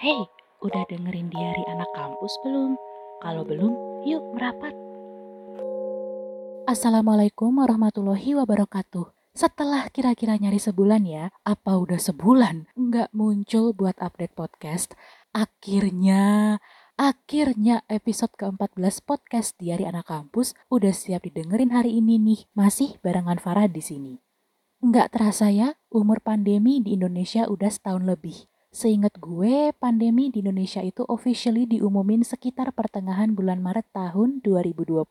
Hey, udah dengerin diari anak kampus belum? Kalau belum, yuk merapat. Assalamualaikum warahmatullahi wabarakatuh. Setelah kira-kira nyari sebulan ya, apa udah sebulan nggak muncul buat update podcast? Akhirnya, akhirnya episode ke-14 podcast Diari Anak Kampus udah siap didengerin hari ini nih. Masih barengan Farah di sini. Nggak terasa ya, umur pandemi di Indonesia udah setahun lebih. Seingat gue, pandemi di Indonesia itu officially diumumin sekitar pertengahan bulan Maret tahun 2020.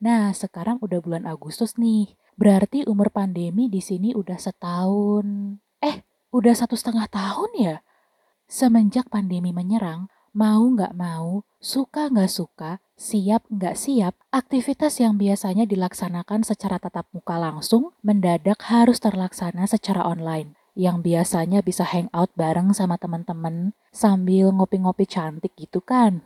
Nah, sekarang udah bulan Agustus nih. Berarti umur pandemi di sini udah setahun. Eh, udah satu setengah tahun ya? Semenjak pandemi menyerang, mau nggak mau, suka nggak suka, siap nggak siap, aktivitas yang biasanya dilaksanakan secara tatap muka langsung mendadak harus terlaksana secara online yang biasanya bisa hangout bareng sama teman-teman sambil ngopi-ngopi cantik gitu kan.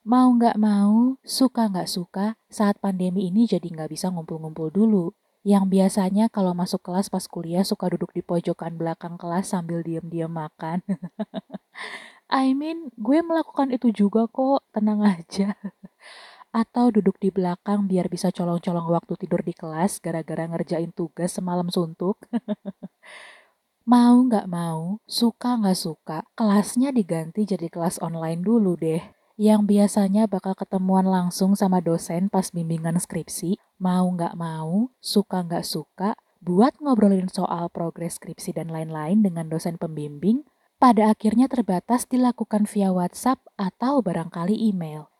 Mau nggak mau, suka nggak suka, saat pandemi ini jadi nggak bisa ngumpul-ngumpul dulu. Yang biasanya kalau masuk kelas pas kuliah suka duduk di pojokan belakang kelas sambil diam-diam makan. I mean, gue melakukan itu juga kok, tenang aja. Atau duduk di belakang biar bisa colong-colong waktu tidur di kelas gara-gara ngerjain tugas semalam suntuk. Mau nggak mau, suka nggak suka, kelasnya diganti jadi kelas online dulu deh. Yang biasanya bakal ketemuan langsung sama dosen pas bimbingan skripsi, mau nggak mau, suka nggak suka, buat ngobrolin soal progres skripsi dan lain-lain dengan dosen pembimbing, pada akhirnya terbatas dilakukan via WhatsApp atau barangkali email.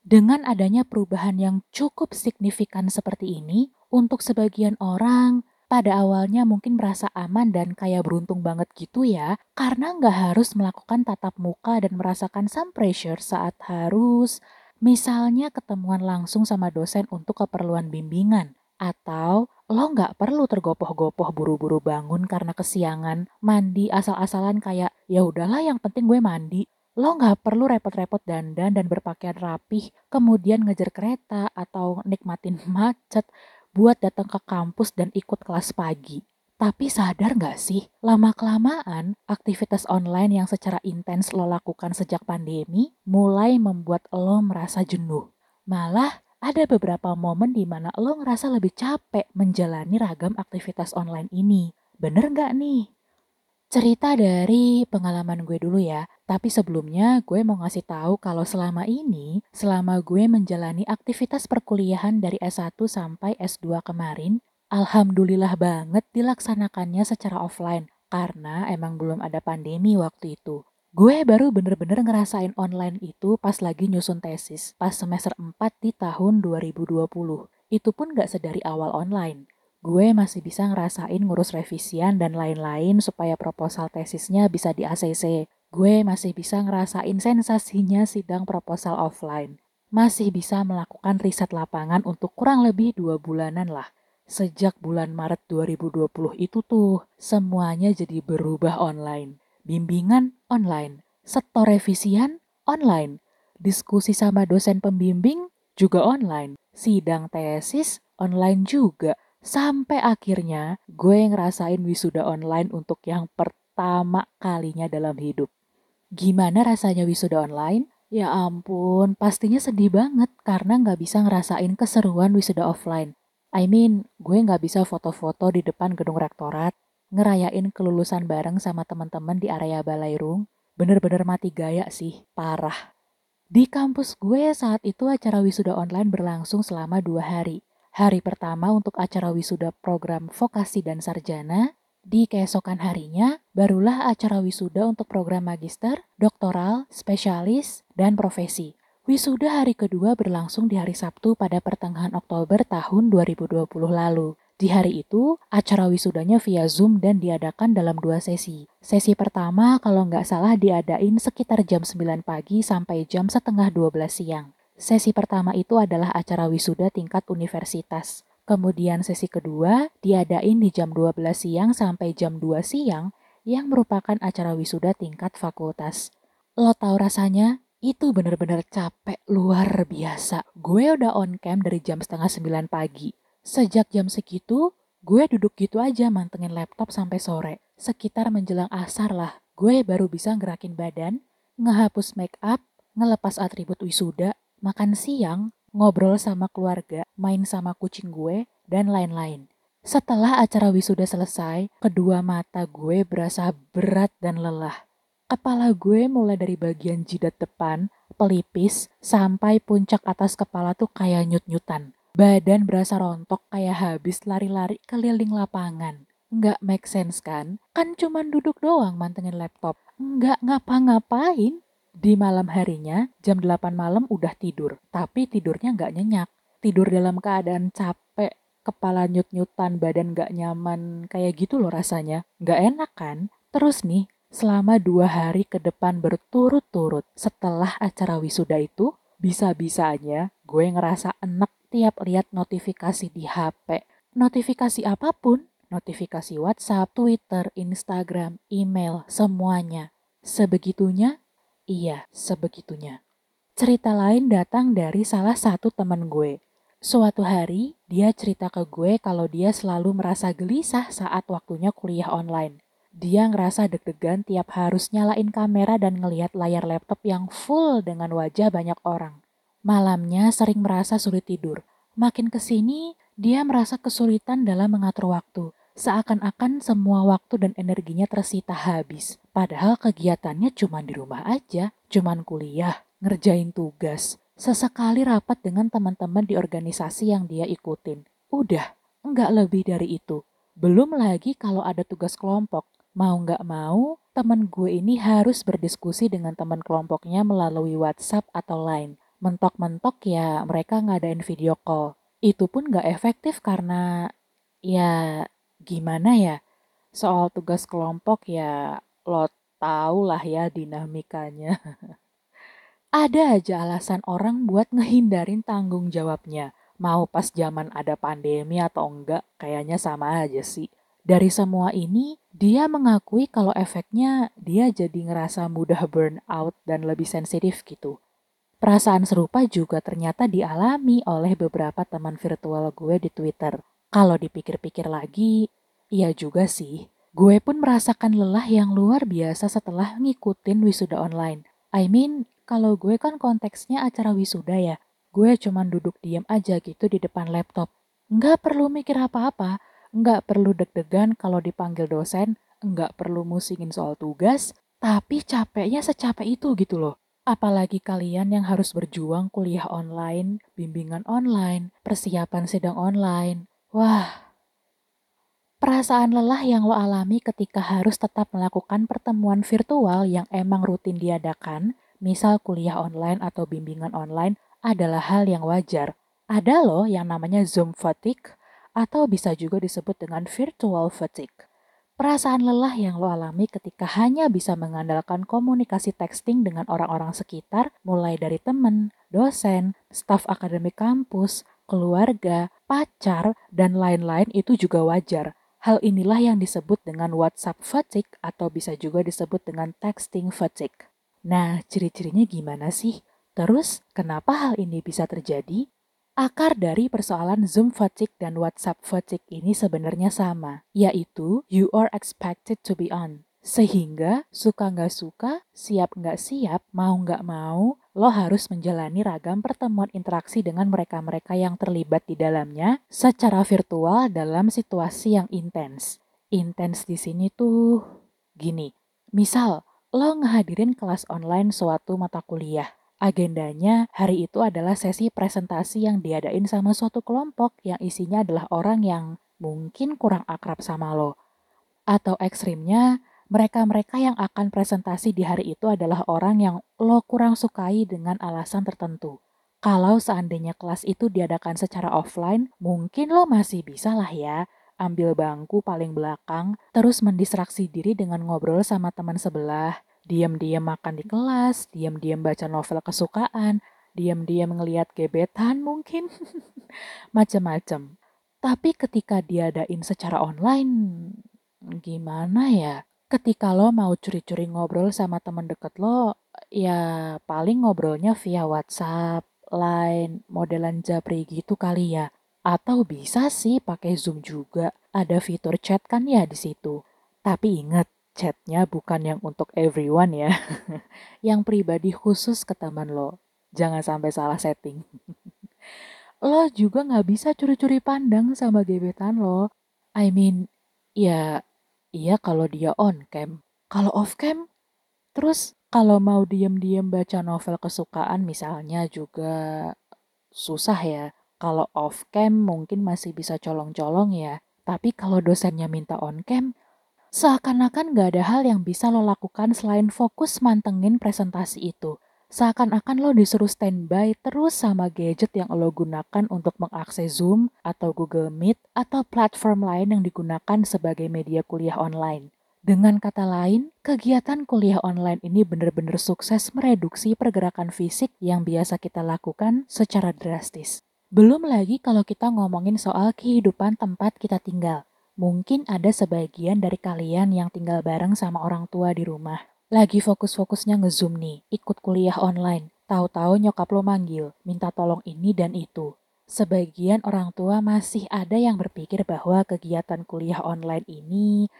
Dengan adanya perubahan yang cukup signifikan seperti ini, untuk sebagian orang, pada awalnya mungkin merasa aman dan kayak beruntung banget gitu ya, karena nggak harus melakukan tatap muka dan merasakan some pressure saat harus misalnya ketemuan langsung sama dosen untuk keperluan bimbingan. Atau lo nggak perlu tergopoh-gopoh buru-buru bangun karena kesiangan, mandi asal-asalan kayak ya udahlah yang penting gue mandi. Lo nggak perlu repot-repot dandan dan berpakaian rapih, kemudian ngejar kereta atau nikmatin macet buat datang ke kampus dan ikut kelas pagi. Tapi sadar nggak sih, lama-kelamaan aktivitas online yang secara intens lo lakukan sejak pandemi mulai membuat lo merasa jenuh. Malah ada beberapa momen di mana lo ngerasa lebih capek menjalani ragam aktivitas online ini. Bener nggak nih? Cerita dari pengalaman gue dulu ya, tapi sebelumnya gue mau ngasih tahu kalau selama ini, selama gue menjalani aktivitas perkuliahan dari S1 sampai S2 kemarin, alhamdulillah banget dilaksanakannya secara offline karena emang belum ada pandemi waktu itu. Gue baru bener-bener ngerasain online itu pas lagi nyusun tesis, pas semester 4 di tahun 2020. Itu pun gak sedari awal online gue masih bisa ngerasain ngurus revisian dan lain-lain supaya proposal tesisnya bisa di ACC. Gue masih bisa ngerasain sensasinya sidang proposal offline. Masih bisa melakukan riset lapangan untuk kurang lebih dua bulanan lah. Sejak bulan Maret 2020 itu tuh, semuanya jadi berubah online. Bimbingan online, setor revisian online, diskusi sama dosen pembimbing juga online, sidang tesis online juga Sampai akhirnya gue ngerasain wisuda online untuk yang pertama kalinya dalam hidup. Gimana rasanya wisuda online? Ya ampun, pastinya sedih banget karena nggak bisa ngerasain keseruan wisuda offline. I mean, gue nggak bisa foto-foto di depan gedung rektorat, ngerayain kelulusan bareng sama teman-teman di area Balairung. Bener-bener mati gaya sih, parah. Di kampus gue saat itu acara wisuda online berlangsung selama dua hari. Hari pertama untuk acara wisuda program vokasi dan sarjana, di keesokan harinya barulah acara wisuda untuk program magister, doktoral, spesialis, dan profesi. Wisuda hari kedua berlangsung di hari Sabtu pada pertengahan Oktober tahun 2020 lalu. Di hari itu, acara wisudanya via Zoom dan diadakan dalam dua sesi. Sesi pertama kalau nggak salah diadain sekitar jam 9 pagi sampai jam setengah 12 siang. Sesi pertama itu adalah acara wisuda tingkat universitas. Kemudian sesi kedua diadain di jam 12 siang sampai jam 2 siang yang merupakan acara wisuda tingkat fakultas. Lo tau rasanya? Itu bener-bener capek luar biasa. Gue udah on cam dari jam setengah 9 pagi. Sejak jam segitu, gue duduk gitu aja mantengin laptop sampai sore. Sekitar menjelang asar lah, gue baru bisa gerakin badan, ngehapus make up, ngelepas atribut wisuda, makan siang, ngobrol sama keluarga, main sama kucing gue, dan lain-lain. Setelah acara wisuda selesai, kedua mata gue berasa berat dan lelah. Kepala gue mulai dari bagian jidat depan, pelipis, sampai puncak atas kepala tuh kayak nyut-nyutan. Badan berasa rontok kayak habis lari-lari keliling lapangan. Nggak make sense kan? Kan cuman duduk doang mantengin laptop. Nggak ngapa-ngapain. Di malam harinya, jam 8 malam udah tidur, tapi tidurnya nggak nyenyak. Tidur dalam keadaan capek, kepala nyut-nyutan, badan nggak nyaman, kayak gitu loh rasanya. Nggak enak kan? Terus nih, selama dua hari ke depan berturut-turut setelah acara wisuda itu, bisa-bisanya gue ngerasa enek tiap lihat notifikasi di HP. Notifikasi apa pun, notifikasi WhatsApp, Twitter, Instagram, email, semuanya. Sebegitunya Iya, sebegitunya. Cerita lain datang dari salah satu teman gue. Suatu hari, dia cerita ke gue kalau dia selalu merasa gelisah saat waktunya kuliah online. Dia ngerasa deg-degan tiap harus nyalain kamera dan ngelihat layar laptop yang full dengan wajah banyak orang. Malamnya sering merasa sulit tidur. Makin ke sini, dia merasa kesulitan dalam mengatur waktu. Seakan-akan semua waktu dan energinya tersita habis. Padahal kegiatannya cuma di rumah aja, cuma kuliah, ngerjain tugas. Sesekali rapat dengan teman-teman di organisasi yang dia ikutin. Udah, nggak lebih dari itu. Belum lagi kalau ada tugas kelompok. Mau nggak mau, teman gue ini harus berdiskusi dengan teman kelompoknya melalui WhatsApp atau Line. Mentok-mentok ya mereka ngadain video call. Itu pun nggak efektif karena ya gimana ya? Soal tugas kelompok ya lo tau lah ya dinamikanya. ada aja alasan orang buat ngehindarin tanggung jawabnya. Mau pas zaman ada pandemi atau enggak, kayaknya sama aja sih. Dari semua ini, dia mengakui kalau efeknya dia jadi ngerasa mudah burn out dan lebih sensitif gitu. Perasaan serupa juga ternyata dialami oleh beberapa teman virtual gue di Twitter. Kalau dipikir-pikir lagi, iya juga sih. Gue pun merasakan lelah yang luar biasa setelah ngikutin wisuda online. I mean, kalau gue kan konteksnya acara wisuda ya. Gue cuman duduk diem aja gitu di depan laptop. Nggak perlu mikir apa-apa, nggak perlu deg-degan kalau dipanggil dosen, nggak perlu musingin soal tugas, tapi capeknya secapek itu gitu loh. Apalagi kalian yang harus berjuang kuliah online, bimbingan online, persiapan sidang online. Wah, perasaan lelah yang lo alami ketika harus tetap melakukan pertemuan virtual yang emang rutin diadakan, misal kuliah online atau bimbingan online, adalah hal yang wajar. Ada loh yang namanya Zoom fatigue, atau bisa juga disebut dengan virtual fatigue. Perasaan lelah yang lo alami ketika hanya bisa mengandalkan komunikasi texting dengan orang-orang sekitar, mulai dari teman, dosen, staf akademik kampus, keluarga, pacar, dan lain-lain itu juga wajar. Hal inilah yang disebut dengan WhatsApp fatigue atau bisa juga disebut dengan texting fatigue. Nah, ciri-cirinya gimana sih? Terus, kenapa hal ini bisa terjadi? Akar dari persoalan Zoom fatigue dan WhatsApp fatigue ini sebenarnya sama, yaitu you are expected to be on. Sehingga suka nggak suka, siap nggak siap, mau nggak mau, lo harus menjalani ragam pertemuan interaksi dengan mereka-mereka yang terlibat di dalamnya secara virtual dalam situasi yang intens. Intens di sini tuh gini, misal lo ngehadirin kelas online suatu mata kuliah Agendanya hari itu adalah sesi presentasi yang diadain sama suatu kelompok yang isinya adalah orang yang mungkin kurang akrab sama lo. Atau ekstrimnya, mereka-mereka yang akan presentasi di hari itu adalah orang yang lo kurang sukai dengan alasan tertentu. Kalau seandainya kelas itu diadakan secara offline, mungkin lo masih bisa lah ya ambil bangku paling belakang, terus mendistraksi diri dengan ngobrol sama teman sebelah, diam-diam makan di kelas, diam-diam baca novel kesukaan, diam-diam ngeliat gebetan mungkin, macem-macem. Tapi ketika diadain secara online, gimana ya? Ketika lo mau curi-curi ngobrol sama temen deket lo, ya paling ngobrolnya via WhatsApp, Line, modelan japri gitu kali ya. Atau bisa sih pakai Zoom juga, ada fitur chat kan ya di situ. Tapi inget, Chatnya bukan yang untuk everyone ya. yang pribadi khusus ke teman lo. Jangan sampai salah setting. lo juga nggak bisa curi-curi pandang sama gebetan lo. I mean, ya, iya kalau dia on cam. Kalau off cam, terus kalau mau diem-diem baca novel kesukaan misalnya juga susah ya. Kalau off cam mungkin masih bisa colong-colong ya. Tapi kalau dosennya minta on cam, seakan-akan gak ada hal yang bisa lo lakukan selain fokus mantengin presentasi itu. Seakan-akan lo disuruh standby terus sama gadget yang lo gunakan untuk mengakses Zoom atau Google Meet atau platform lain yang digunakan sebagai media kuliah online. Dengan kata lain, kegiatan kuliah online ini benar-benar sukses mereduksi pergerakan fisik yang biasa kita lakukan secara drastis. Belum lagi kalau kita ngomongin soal kehidupan tempat kita tinggal. Mungkin ada sebagian dari kalian yang tinggal bareng sama orang tua di rumah. Lagi fokus-fokusnya ngezoom nih, ikut kuliah online. Tahu-tahu nyokap lo manggil, minta tolong ini dan itu. Sebagian orang tua masih ada yang berpikir bahwa kegiatan kuliah online ini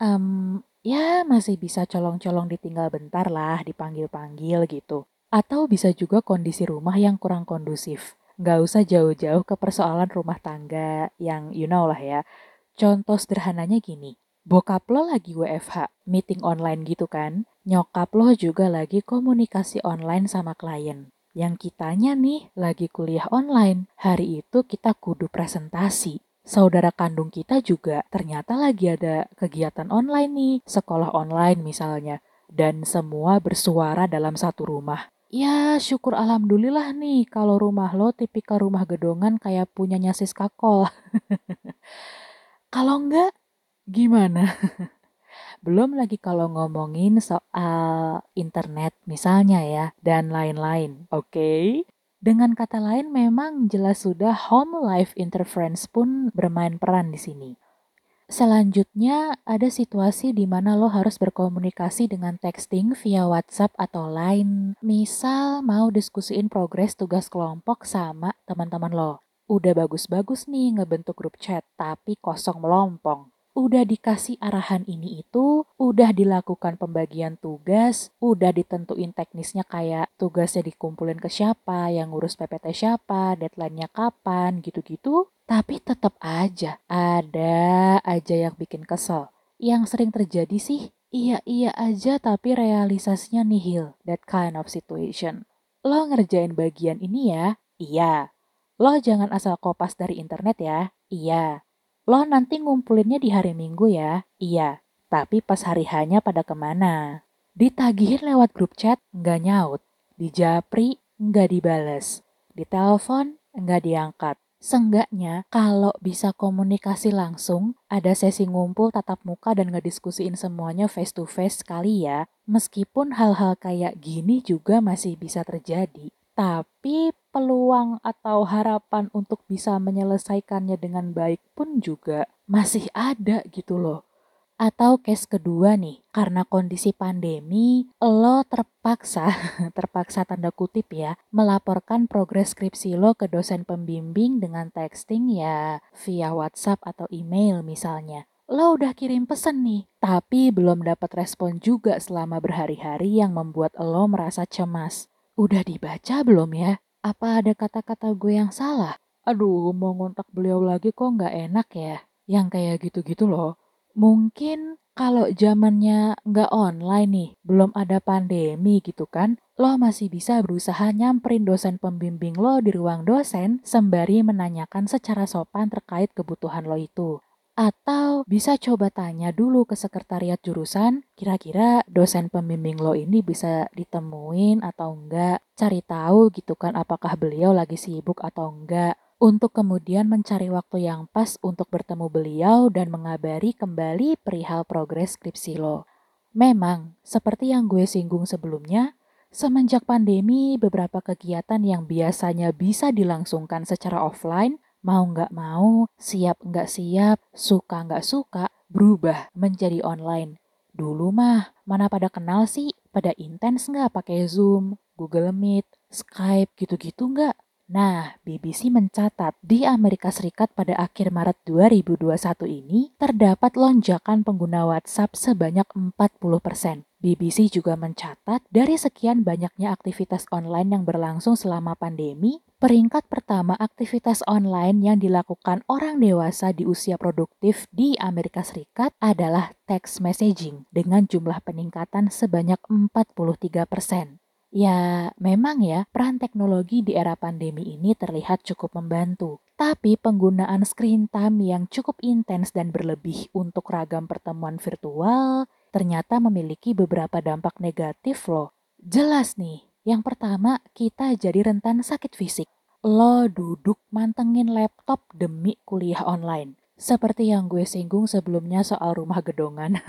um, ya masih bisa colong-colong ditinggal bentar lah, dipanggil-panggil gitu. Atau bisa juga kondisi rumah yang kurang kondusif. Nggak usah jauh-jauh ke persoalan rumah tangga yang you know lah ya. Contoh sederhananya gini, bokap lo lagi WFH, meeting online gitu kan. Nyokap lo juga lagi komunikasi online sama klien. Yang kitanya nih lagi kuliah online, hari itu kita kudu presentasi saudara kandung kita juga ternyata lagi ada kegiatan online nih, sekolah online misalnya, dan semua bersuara dalam satu rumah. Ya syukur alhamdulillah nih kalau rumah lo tipikal rumah gedongan kayak punyanya Siska Kol. kalau enggak, gimana? Belum lagi kalau ngomongin soal internet misalnya ya, dan lain-lain. Oke? Dengan kata lain, memang jelas sudah home life interference pun bermain peran di sini. Selanjutnya, ada situasi di mana lo harus berkomunikasi dengan texting via WhatsApp atau Line. Misal mau diskusiin progres tugas kelompok sama teman-teman lo. Udah bagus-bagus nih ngebentuk grup chat, tapi kosong melompong udah dikasih arahan ini itu, udah dilakukan pembagian tugas, udah ditentuin teknisnya kayak tugasnya dikumpulin ke siapa, yang ngurus PPT siapa, deadline-nya kapan, gitu-gitu. Tapi tetap aja ada aja yang bikin kesel. Yang sering terjadi sih, iya-iya aja tapi realisasinya nihil. That kind of situation. Lo ngerjain bagian ini ya? Iya. Lo jangan asal kopas dari internet ya? Iya. Lo nanti ngumpulinnya di hari Minggu ya? Iya, tapi pas hari hanya pada ke mana? Ditagihin lewat grup chat, nggak nyaut. Di japri, nggak dibales. Di telepon, nggak diangkat. Seenggaknya, kalau bisa komunikasi langsung, ada sesi ngumpul tatap muka dan ngediskusiin semuanya face to face kali ya. Meskipun hal-hal kayak gini juga masih bisa terjadi. Tapi peluang atau harapan untuk bisa menyelesaikannya dengan baik pun juga masih ada gitu loh. Atau case kedua nih, karena kondisi pandemi, lo terpaksa, terpaksa tanda kutip ya, melaporkan progres skripsi lo ke dosen pembimbing dengan texting ya via WhatsApp atau email misalnya. Lo udah kirim pesan nih, tapi belum dapat respon juga selama berhari-hari yang membuat lo merasa cemas. Udah dibaca belum ya? Apa ada kata-kata gue yang salah? Aduh, mau ngontak beliau lagi kok nggak enak ya? Yang kayak gitu-gitu loh. Mungkin kalau zamannya nggak online nih, belum ada pandemi gitu kan, lo masih bisa berusaha nyamperin dosen pembimbing lo di ruang dosen sembari menanyakan secara sopan terkait kebutuhan lo itu. Atau bisa coba tanya dulu ke sekretariat jurusan, kira-kira dosen pembimbing lo ini bisa ditemuin atau enggak. Cari tahu gitu kan apakah beliau lagi sibuk atau enggak. Untuk kemudian mencari waktu yang pas untuk bertemu beliau dan mengabari kembali perihal progres skripsi lo. Memang, seperti yang gue singgung sebelumnya, semenjak pandemi beberapa kegiatan yang biasanya bisa dilangsungkan secara offline mau nggak mau, siap nggak siap, suka nggak suka, berubah menjadi online. Dulu mah, mana pada kenal sih, pada intens nggak pakai Zoom, Google Meet, Skype gitu-gitu nggak? Nah, BBC mencatat di Amerika Serikat pada akhir Maret 2021 ini terdapat lonjakan pengguna WhatsApp sebanyak 40%. BBC juga mencatat dari sekian banyaknya aktivitas online yang berlangsung selama pandemi, peringkat pertama aktivitas online yang dilakukan orang dewasa di usia produktif di Amerika Serikat adalah text messaging dengan jumlah peningkatan sebanyak 43 persen. Ya, memang ya, peran teknologi di era pandemi ini terlihat cukup membantu. Tapi penggunaan screen time yang cukup intens dan berlebih untuk ragam pertemuan virtual ternyata memiliki beberapa dampak negatif loh. Jelas nih, yang pertama kita jadi rentan sakit fisik. Lo duduk mantengin laptop demi kuliah online. Seperti yang gue singgung sebelumnya soal rumah gedongan.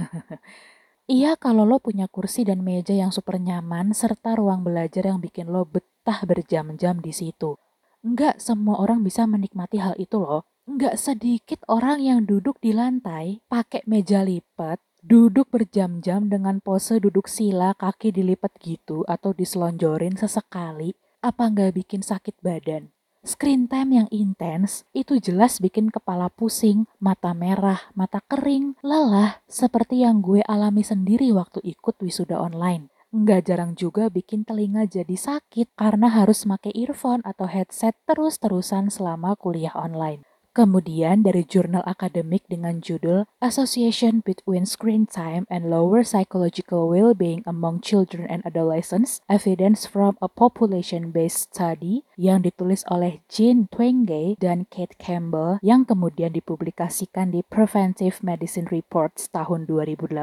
Iya kalau lo punya kursi dan meja yang super nyaman serta ruang belajar yang bikin lo betah berjam-jam di situ. Enggak semua orang bisa menikmati hal itu loh. Enggak sedikit orang yang duduk di lantai pakai meja lipat, duduk berjam-jam dengan pose duduk sila kaki dilipat gitu atau diselonjorin sesekali. Apa nggak bikin sakit badan? Screen time yang intens itu jelas bikin kepala pusing, mata merah, mata kering, lelah, seperti yang gue alami sendiri waktu ikut wisuda online. Nggak jarang juga bikin telinga jadi sakit karena harus pakai earphone atau headset terus-terusan selama kuliah online. Kemudian dari jurnal akademik dengan judul Association Between Screen Time and Lower Psychological Well-being Among Children and Adolescents, Evidence from a Population-Based Study yang ditulis oleh Jean Twenge dan Kate Campbell yang kemudian dipublikasikan di Preventive Medicine Reports tahun 2018,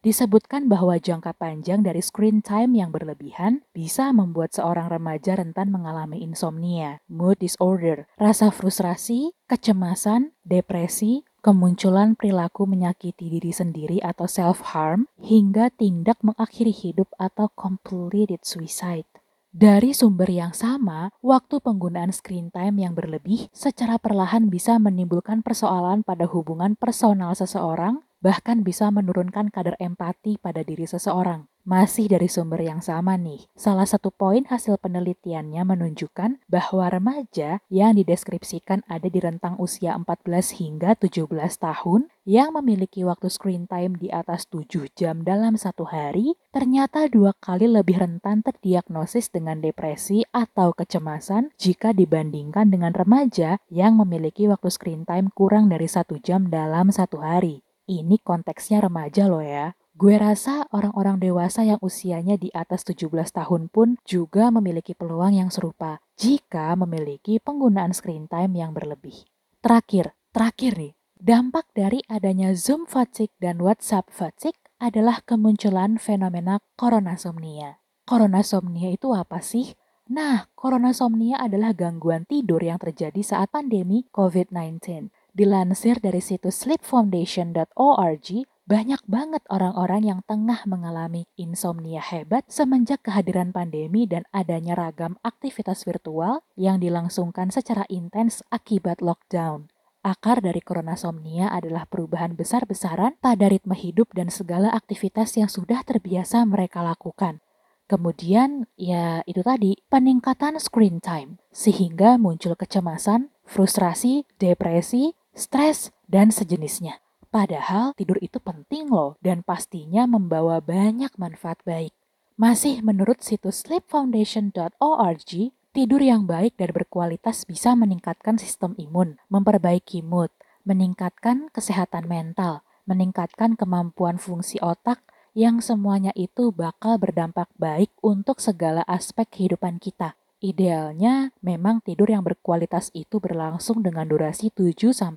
Disebutkan bahwa jangka panjang dari screen time yang berlebihan bisa membuat seorang remaja rentan mengalami insomnia, mood disorder, rasa frustrasi, kecemasan, depresi, kemunculan perilaku menyakiti diri sendiri atau self-harm, hingga tindak mengakhiri hidup atau completed suicide. Dari sumber yang sama, waktu penggunaan screen time yang berlebih secara perlahan bisa menimbulkan persoalan pada hubungan personal seseorang bahkan bisa menurunkan kadar empati pada diri seseorang. Masih dari sumber yang sama nih, salah satu poin hasil penelitiannya menunjukkan bahwa remaja yang dideskripsikan ada di rentang usia 14 hingga 17 tahun yang memiliki waktu screen time di atas 7 jam dalam satu hari, ternyata dua kali lebih rentan terdiagnosis dengan depresi atau kecemasan jika dibandingkan dengan remaja yang memiliki waktu screen time kurang dari satu jam dalam satu hari. Ini konteksnya remaja loh ya. Gue rasa orang-orang dewasa yang usianya di atas 17 tahun pun juga memiliki peluang yang serupa jika memiliki penggunaan screen time yang berlebih. Terakhir, terakhir nih, dampak dari adanya Zoom fatigue dan WhatsApp fatigue adalah kemunculan fenomena koronasomnia. Koronasomnia itu apa sih? Nah, koronasomnia adalah gangguan tidur yang terjadi saat pandemi COVID-19. Dilansir dari situs sleepfoundation.org, banyak banget orang-orang yang tengah mengalami insomnia hebat semenjak kehadiran pandemi dan adanya ragam aktivitas virtual yang dilangsungkan secara intens akibat lockdown. Akar dari koronasomnia adalah perubahan besar-besaran pada ritme hidup dan segala aktivitas yang sudah terbiasa mereka lakukan. Kemudian, ya itu tadi, peningkatan screen time, sehingga muncul kecemasan, frustrasi, depresi, stres, dan sejenisnya. Padahal tidur itu penting loh dan pastinya membawa banyak manfaat baik. Masih menurut situs sleepfoundation.org, tidur yang baik dan berkualitas bisa meningkatkan sistem imun, memperbaiki mood, meningkatkan kesehatan mental, meningkatkan kemampuan fungsi otak, yang semuanya itu bakal berdampak baik untuk segala aspek kehidupan kita. Idealnya memang tidur yang berkualitas itu berlangsung dengan durasi 7-9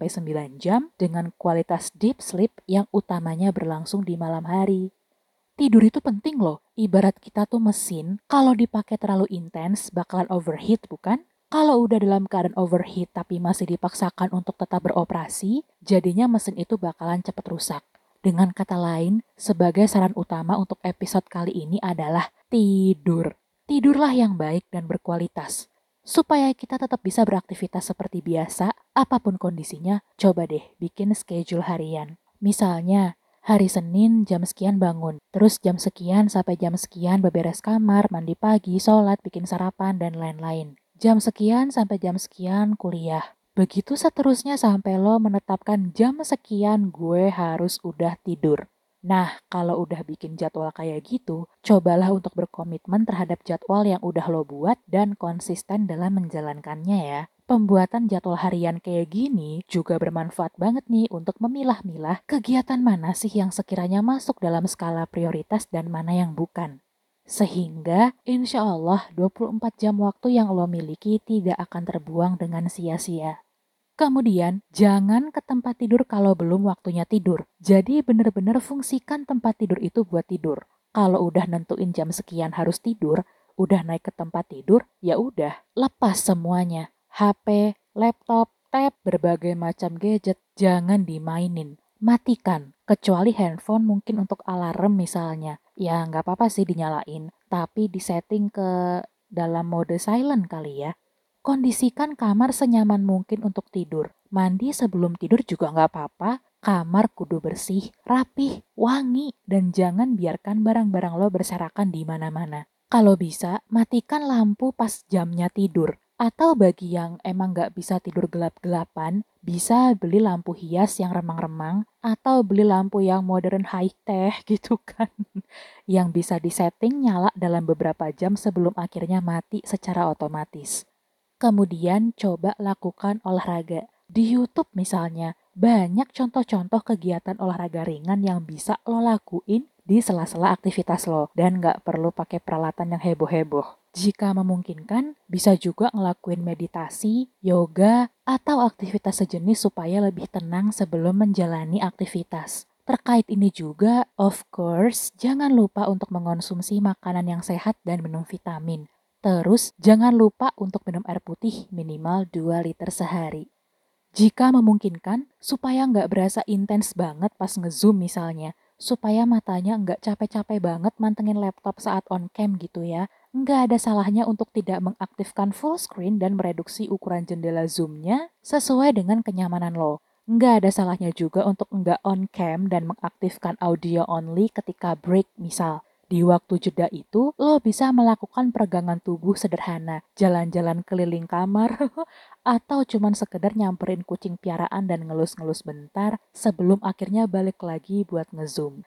jam dengan kualitas deep sleep yang utamanya berlangsung di malam hari. Tidur itu penting loh, ibarat kita tuh mesin, kalau dipakai terlalu intens bakalan overheat bukan? Kalau udah dalam keadaan overheat tapi masih dipaksakan untuk tetap beroperasi, jadinya mesin itu bakalan cepat rusak. Dengan kata lain, sebagai saran utama untuk episode kali ini adalah tidur tidurlah yang baik dan berkualitas. Supaya kita tetap bisa beraktivitas seperti biasa, apa pun kondisinya, coba deh bikin schedule harian. Misalnya, hari Senin jam sekian bangun, terus jam sekian sampai jam sekian beberes kamar, mandi pagi, sholat, bikin sarapan, dan lain-lain. Jam sekian sampai jam sekian kuliah. Begitu seterusnya sampai lo menetapkan jam sekian gue harus udah tidur. Nah, kalau udah bikin jadwal kayak gitu, cobalah untuk berkomitmen terhadap jadwal yang udah lo buat dan konsisten dalam menjalankannya ya. Pembuatan jadwal harian kayak gini juga bermanfaat banget nih untuk memilah-milah kegiatan mana sih yang sekiranya masuk dalam skala prioritas dan mana yang bukan. Sehingga insya Allah 24 jam waktu yang lo miliki tidak akan terbuang dengan sia-sia. Kemudian, jangan ke tempat tidur kalau belum waktunya tidur. Jadi benar-benar fungsikan tempat tidur itu buat tidur. Kalau udah nentuin jam sekian harus tidur, udah naik ke tempat tidur, ya udah, lepas semuanya. HP, laptop, tab, berbagai macam gadget, jangan dimainin. Matikan, kecuali handphone mungkin untuk alarm misalnya. Ya nggak apa-apa sih dinyalain, tapi disetting ke dalam mode silent kali ya. Kondisikan kamar senyaman mungkin untuk tidur. Mandi sebelum tidur juga nggak apa-apa. Kamar kudu bersih, rapih, wangi, dan jangan biarkan barang-barang lo berserakan di mana-mana. Kalau bisa, matikan lampu pas jamnya tidur. Atau bagi yang emang nggak bisa tidur gelap-gelapan, bisa beli lampu hias yang remang-remang atau beli lampu yang modern high-tech gitu kan. yang bisa disetting nyala dalam beberapa jam sebelum akhirnya mati secara otomatis. Kemudian coba lakukan olahraga. Di YouTube misalnya, banyak contoh-contoh kegiatan olahraga ringan yang bisa lo lakuin di sela-sela aktivitas lo dan nggak perlu pakai peralatan yang heboh-heboh. Jika memungkinkan, bisa juga ngelakuin meditasi, yoga, atau aktivitas sejenis supaya lebih tenang sebelum menjalani aktivitas. Terkait ini juga, of course, jangan lupa untuk mengonsumsi makanan yang sehat dan minum vitamin. Terus jangan lupa untuk minum air putih minimal 2 liter sehari. Jika memungkinkan, supaya nggak berasa intens banget pas ngezoom misalnya, supaya matanya nggak capek-capek banget mantengin laptop saat on cam gitu ya, nggak ada salahnya untuk tidak mengaktifkan full screen dan mereduksi ukuran jendela zoomnya sesuai dengan kenyamanan lo. Nggak ada salahnya juga untuk nggak on cam dan mengaktifkan audio only ketika break misal. Di waktu jeda itu, lo bisa melakukan peregangan tubuh sederhana, jalan-jalan keliling kamar, atau cuman sekedar nyamperin kucing piaraan dan ngelus-ngelus bentar sebelum akhirnya balik lagi buat ngezoom.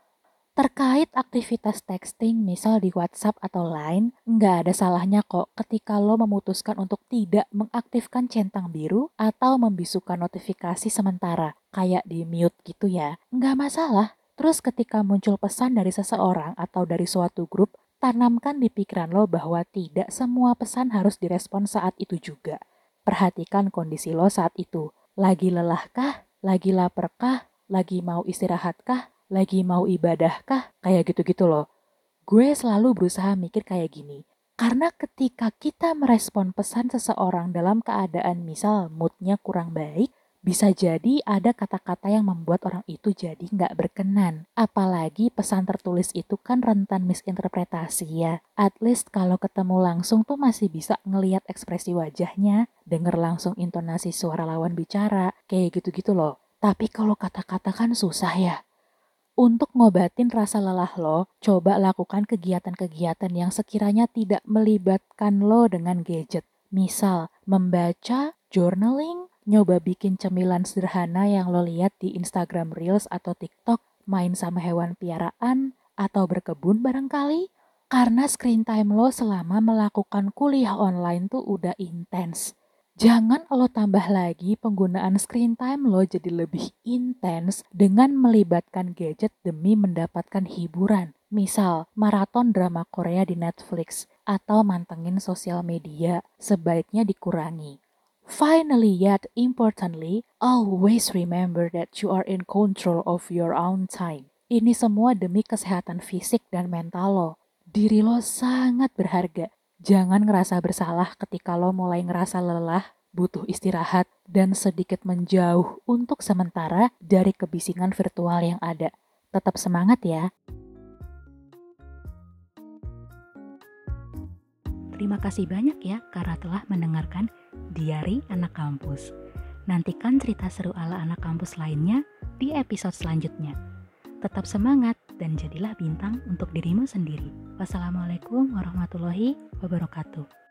Terkait aktivitas texting, misal di WhatsApp atau Line, nggak ada salahnya kok ketika lo memutuskan untuk tidak mengaktifkan centang biru atau membisukan notifikasi sementara, kayak di mute gitu ya. Nggak masalah, Terus ketika muncul pesan dari seseorang atau dari suatu grup, tanamkan di pikiran lo bahwa tidak semua pesan harus direspon saat itu juga. Perhatikan kondisi lo saat itu. Lagi lelahkah? Lagi laparkah? Lagi mau istirahatkah? Lagi mau ibadahkah? Kayak gitu-gitu loh. Gue selalu berusaha mikir kayak gini. Karena ketika kita merespon pesan seseorang dalam keadaan misal moodnya kurang baik, bisa jadi ada kata-kata yang membuat orang itu jadi nggak berkenan. Apalagi pesan tertulis itu kan rentan misinterpretasi ya. At least kalau ketemu langsung tuh masih bisa ngeliat ekspresi wajahnya, denger langsung intonasi suara lawan bicara, kayak gitu-gitu loh. Tapi kalau kata-kata kan susah ya. Untuk ngobatin rasa lelah lo, coba lakukan kegiatan-kegiatan yang sekiranya tidak melibatkan lo dengan gadget. Misal, membaca, journaling, nyoba bikin cemilan sederhana yang lo lihat di Instagram Reels atau TikTok, main sama hewan piaraan, atau berkebun barangkali? Karena screen time lo selama melakukan kuliah online tuh udah intens. Jangan lo tambah lagi penggunaan screen time lo jadi lebih intens dengan melibatkan gadget demi mendapatkan hiburan. Misal, maraton drama Korea di Netflix atau mantengin sosial media sebaiknya dikurangi. Finally, yet importantly, always remember that you are in control of your own time. Ini semua demi kesehatan fisik dan mental lo. Diri lo sangat berharga. Jangan ngerasa bersalah ketika lo mulai ngerasa lelah, butuh istirahat, dan sedikit menjauh untuk sementara dari kebisingan virtual yang ada. Tetap semangat ya! Terima kasih banyak ya karena telah mendengarkan Diari Anak Kampus. Nantikan cerita seru ala anak kampus lainnya di episode selanjutnya. Tetap semangat dan jadilah bintang untuk dirimu sendiri. Wassalamualaikum warahmatullahi wabarakatuh.